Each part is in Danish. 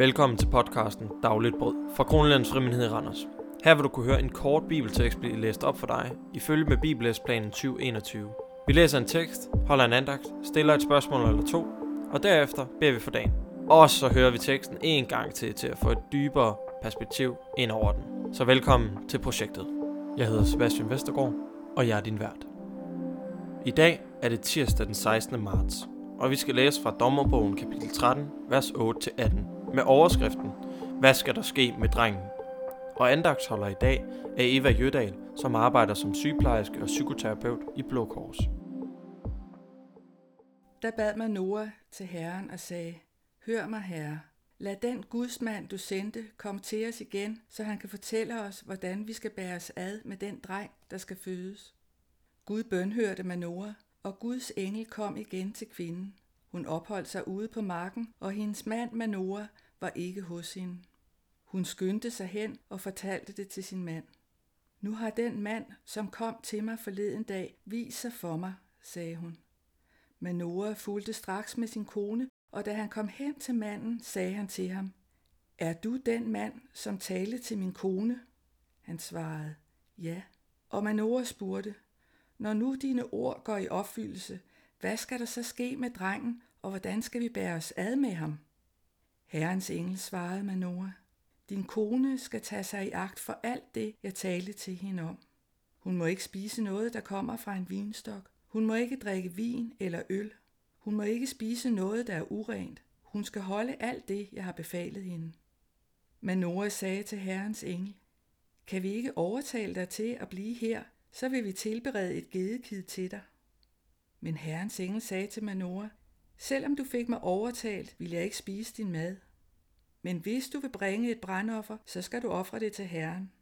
Velkommen til podcasten Dagligt Brød fra Kronlands Frimindhed i Randers. Her vil du kunne høre en kort bibeltekst blive læst op for dig, ifølge med Bibellæsplanen 2021. Vi læser en tekst, holder en andagt, stiller et spørgsmål eller to, og derefter beder vi for dagen. Og så hører vi teksten en gang til, til at få et dybere perspektiv ind over den. Så velkommen til projektet. Jeg hedder Sebastian Vestergaard, og jeg er din vært. I dag er det tirsdag den 16. marts, og vi skal læse fra Dommerbogen kapitel 13, vers 8-18, med overskriften Hvad skal der ske med drengen? Og andagsholder i dag er Eva Jødal, som arbejder som sygeplejerske og psykoterapeut i Blå Kors. Der bad man Noah til Herren og sagde, Hør mig, Herre, lad den gudsmand, du sendte, komme til os igen, så han kan fortælle os, hvordan vi skal bære os ad med den dreng, der skal fødes. Gud bønhørte Manoah, og Guds engel kom igen til kvinden. Hun opholdt sig ude på marken, og hendes mand Manoah var ikke hos hende. Hun skyndte sig hen og fortalte det til sin mand. Nu har den mand, som kom til mig forleden dag, vist sig for mig, sagde hun. Manoah fulgte straks med sin kone, og da han kom hen til manden, sagde han til ham, Er du den mand, som talte til min kone? Han svarede, Ja. Og Manoah spurgte, Når nu dine ord går i opfyldelse, hvad skal der så ske med drengen, og hvordan skal vi bære os ad med ham? Herrens engel svarede Manoa, Din kone skal tage sig i agt for alt det, jeg talte til hende om. Hun må ikke spise noget, der kommer fra en vinstok. Hun må ikke drikke vin eller øl. Hun må ikke spise noget, der er urent. Hun skal holde alt det, jeg har befalet hende. Men Noah sagde til Herrens engel, kan vi ikke overtale dig til at blive her, så vil vi tilberede et gedekid til dig. Men Herrens engel sagde til Manoah, selvom du fik mig overtalt, vil jeg ikke spise din mad. Men hvis du vil bringe et brandoffer, så skal du ofre det til Herren.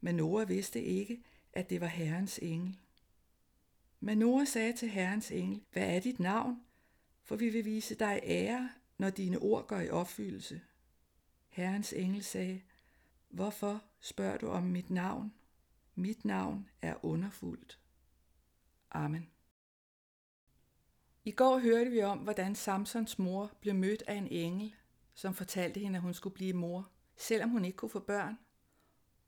Manoa vidste ikke, at det var Herrens engel. Manoa sagde til Herrens engel, hvad er dit navn? For vi vil vise dig ære, når dine ord går i opfyldelse. Herrens engel sagde, hvorfor spørger du om mit navn? Mit navn er underfuldt. Amen. I går hørte vi om, hvordan Samsons mor blev mødt af en engel, som fortalte hende, at hun skulle blive mor, selvom hun ikke kunne få børn.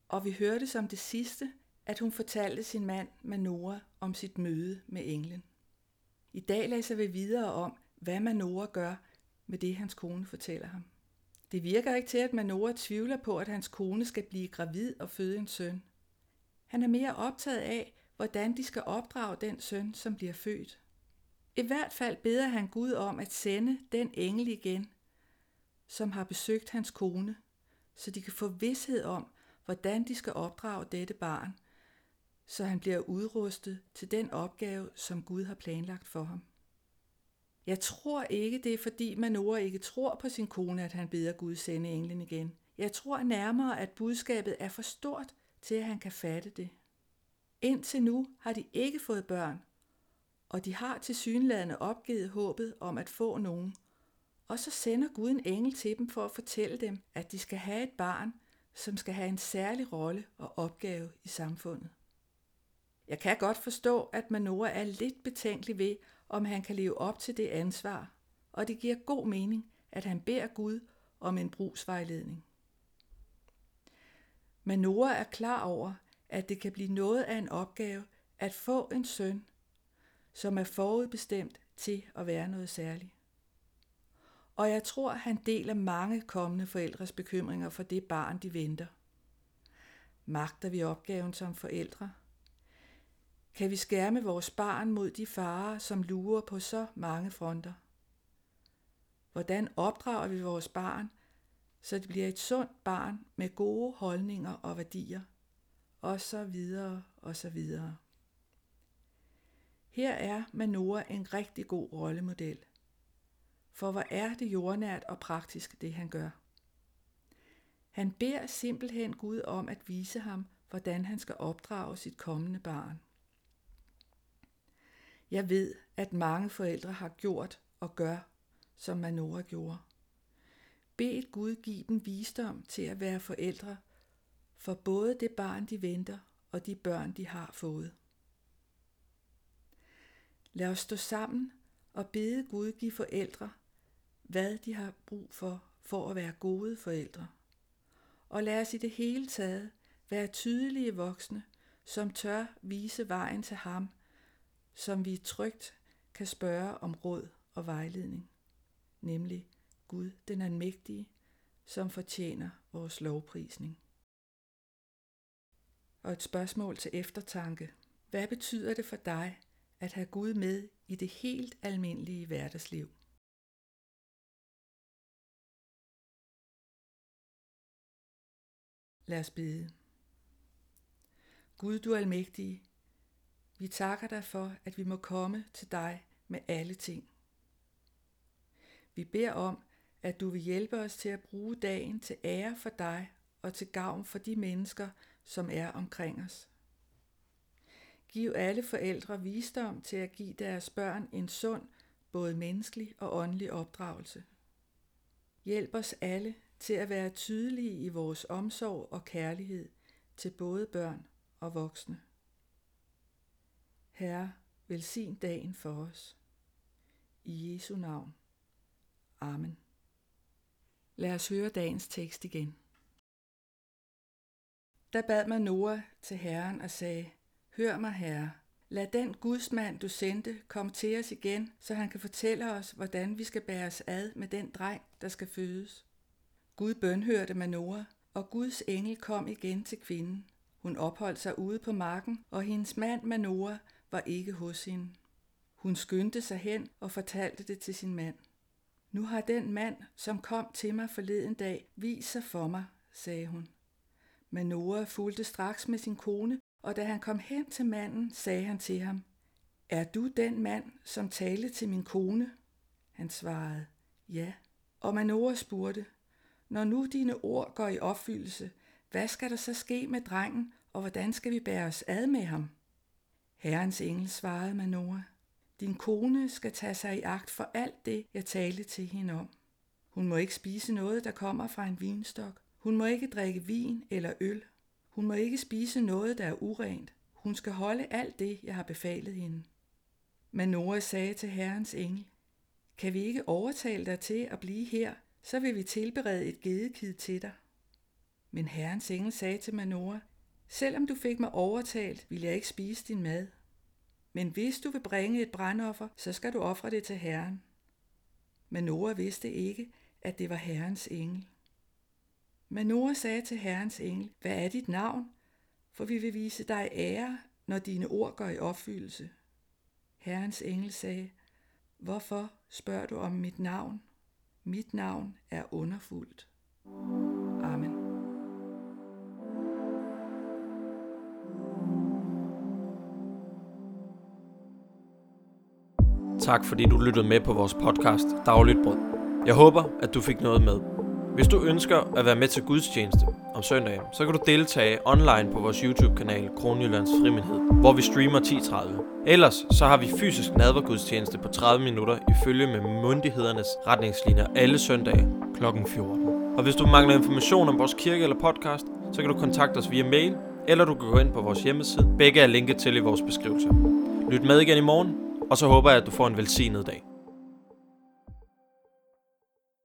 Og vi hørte som det sidste, at hun fortalte sin mand Manoah om sit møde med englen. I dag læser vi videre om, hvad Manoah gør med det, hans kone fortæller ham. Det virker ikke til, at Manoah tvivler på, at hans kone skal blive gravid og føde en søn. Han er mere optaget af, hvordan de skal opdrage den søn, som bliver født. I hvert fald beder han Gud om at sende den engel igen, som har besøgt hans kone, så de kan få vidshed om, hvordan de skal opdrage dette barn, så han bliver udrustet til den opgave, som Gud har planlagt for ham. Jeg tror ikke, det er fordi Manoah ikke tror på sin kone, at han beder Gud sende englen igen. Jeg tror nærmere, at budskabet er for stort til, at han kan fatte det. Indtil nu har de ikke fået børn, og de har til synlædende opgivet håbet om at få nogen. Og så sender Gud en engel til dem for at fortælle dem, at de skal have et barn, som skal have en særlig rolle og opgave i samfundet. Jeg kan godt forstå, at Manoah er lidt betænkelig ved, om han kan leve op til det ansvar, og det giver god mening, at han beder Gud om en brugsvejledning. Manoah er klar over, at det kan blive noget af en opgave at få en søn, som er forudbestemt til at være noget særligt. Og jeg tror, han deler mange kommende forældres bekymringer for det barn, de venter. Magter vi opgaven som forældre? Kan vi skærme vores barn mod de farer, som lurer på så mange fronter? Hvordan opdrager vi vores barn, så det bliver et sundt barn med gode holdninger og værdier? Og så videre, og så videre. Her er Manoah en rigtig god rollemodel. For hvor er det jordnært og praktisk, det han gør. Han beder simpelthen Gud om at vise ham, hvordan han skal opdrage sit kommende barn. Jeg ved, at mange forældre har gjort og gør, som Manoah gjorde. Bed Gud give dem visdom til at være forældre for både det barn, de venter, og de børn, de har fået. Lad os stå sammen og bede Gud give forældre, hvad de har brug for, for at være gode forældre. Og lad os i det hele taget være tydelige voksne, som tør vise vejen til ham, som vi trygt kan spørge om råd og vejledning, nemlig Gud den almægtige, som fortjener vores lovprisning. Og et spørgsmål til eftertanke. Hvad betyder det for dig at have Gud med i det helt almindelige hverdagsliv? Lad os bede. Gud, du er almægtig, vi takker dig for, at vi må komme til dig med alle ting. Vi beder om, at du vil hjælpe os til at bruge dagen til ære for dig og til gavn for de mennesker, som er omkring os. Giv alle forældre visdom til at give deres børn en sund, både menneskelig og åndelig opdragelse. Hjælp os alle til at være tydelige i vores omsorg og kærlighed til både børn og voksne. Herre, velsign dagen for os. I Jesu navn. Amen. Lad os høre dagens tekst igen. Der bad man Noah til Herren og sagde, Hør mig, Herre, lad den gudsmand, du sendte, komme til os igen, så han kan fortælle os, hvordan vi skal bære os ad med den dreng, der skal fødes. Gud bønhørte Manoa, og Guds engel kom igen til kvinden. Hun opholdt sig ude på marken, og hendes mand Manoa var ikke hos hende. Hun skyndte sig hen og fortalte det til sin mand. Nu har den mand, som kom til mig forleden dag, vist sig for mig, sagde hun. Manoa fulgte straks med sin kone, og da han kom hen til manden, sagde han til ham, Er du den mand, som talte til min kone? Han svarede, Ja. Og Manoah spurgte, Når nu dine ord går i opfyldelse, hvad skal der så ske med drengen, og hvordan skal vi bære os ad med ham? Herrens engel svarede Manoah, din kone skal tage sig i agt for alt det, jeg talte til hende om. Hun må ikke spise noget, der kommer fra en vinstok. Hun må ikke drikke vin eller øl. Hun må ikke spise noget, der er urent. Hun skal holde alt det, jeg har befalet hende. Men Nora sagde til Herrens engel, kan vi ikke overtale dig til at blive her, så vil vi tilberede et gedekid til dig. Men Herrens engel sagde til Manoah, selvom du fik mig overtalt, vil jeg ikke spise din mad. Men hvis du vil bringe et brandoffer, så skal du ofre det til Herren. Men vidste ikke, at det var Herrens engel. Men Noah sagde til Herrens engel, hvad er dit navn? For vi vil vise dig ære, når dine ord går i opfyldelse. Herrens engel sagde, hvorfor spørger du om mit navn? Mit navn er underfuldt. Amen. Tak fordi du lyttede med på vores podcast Dagligt Brød. Jeg håber, at du fik noget med. Hvis du ønsker at være med til gudstjeneste om søndagen, så kan du deltage online på vores YouTube-kanal Kronjyllands Frimindhed, hvor vi streamer 10.30. Ellers så har vi fysisk nadvergudstjeneste på 30 minutter ifølge med myndighedernes retningslinjer alle søndage kl. 14. Og hvis du mangler information om vores kirke eller podcast, så kan du kontakte os via mail, eller du kan gå ind på vores hjemmeside. Begge er linket til i vores beskrivelse. Lyt med igen i morgen, og så håber jeg, at du får en velsignet dag.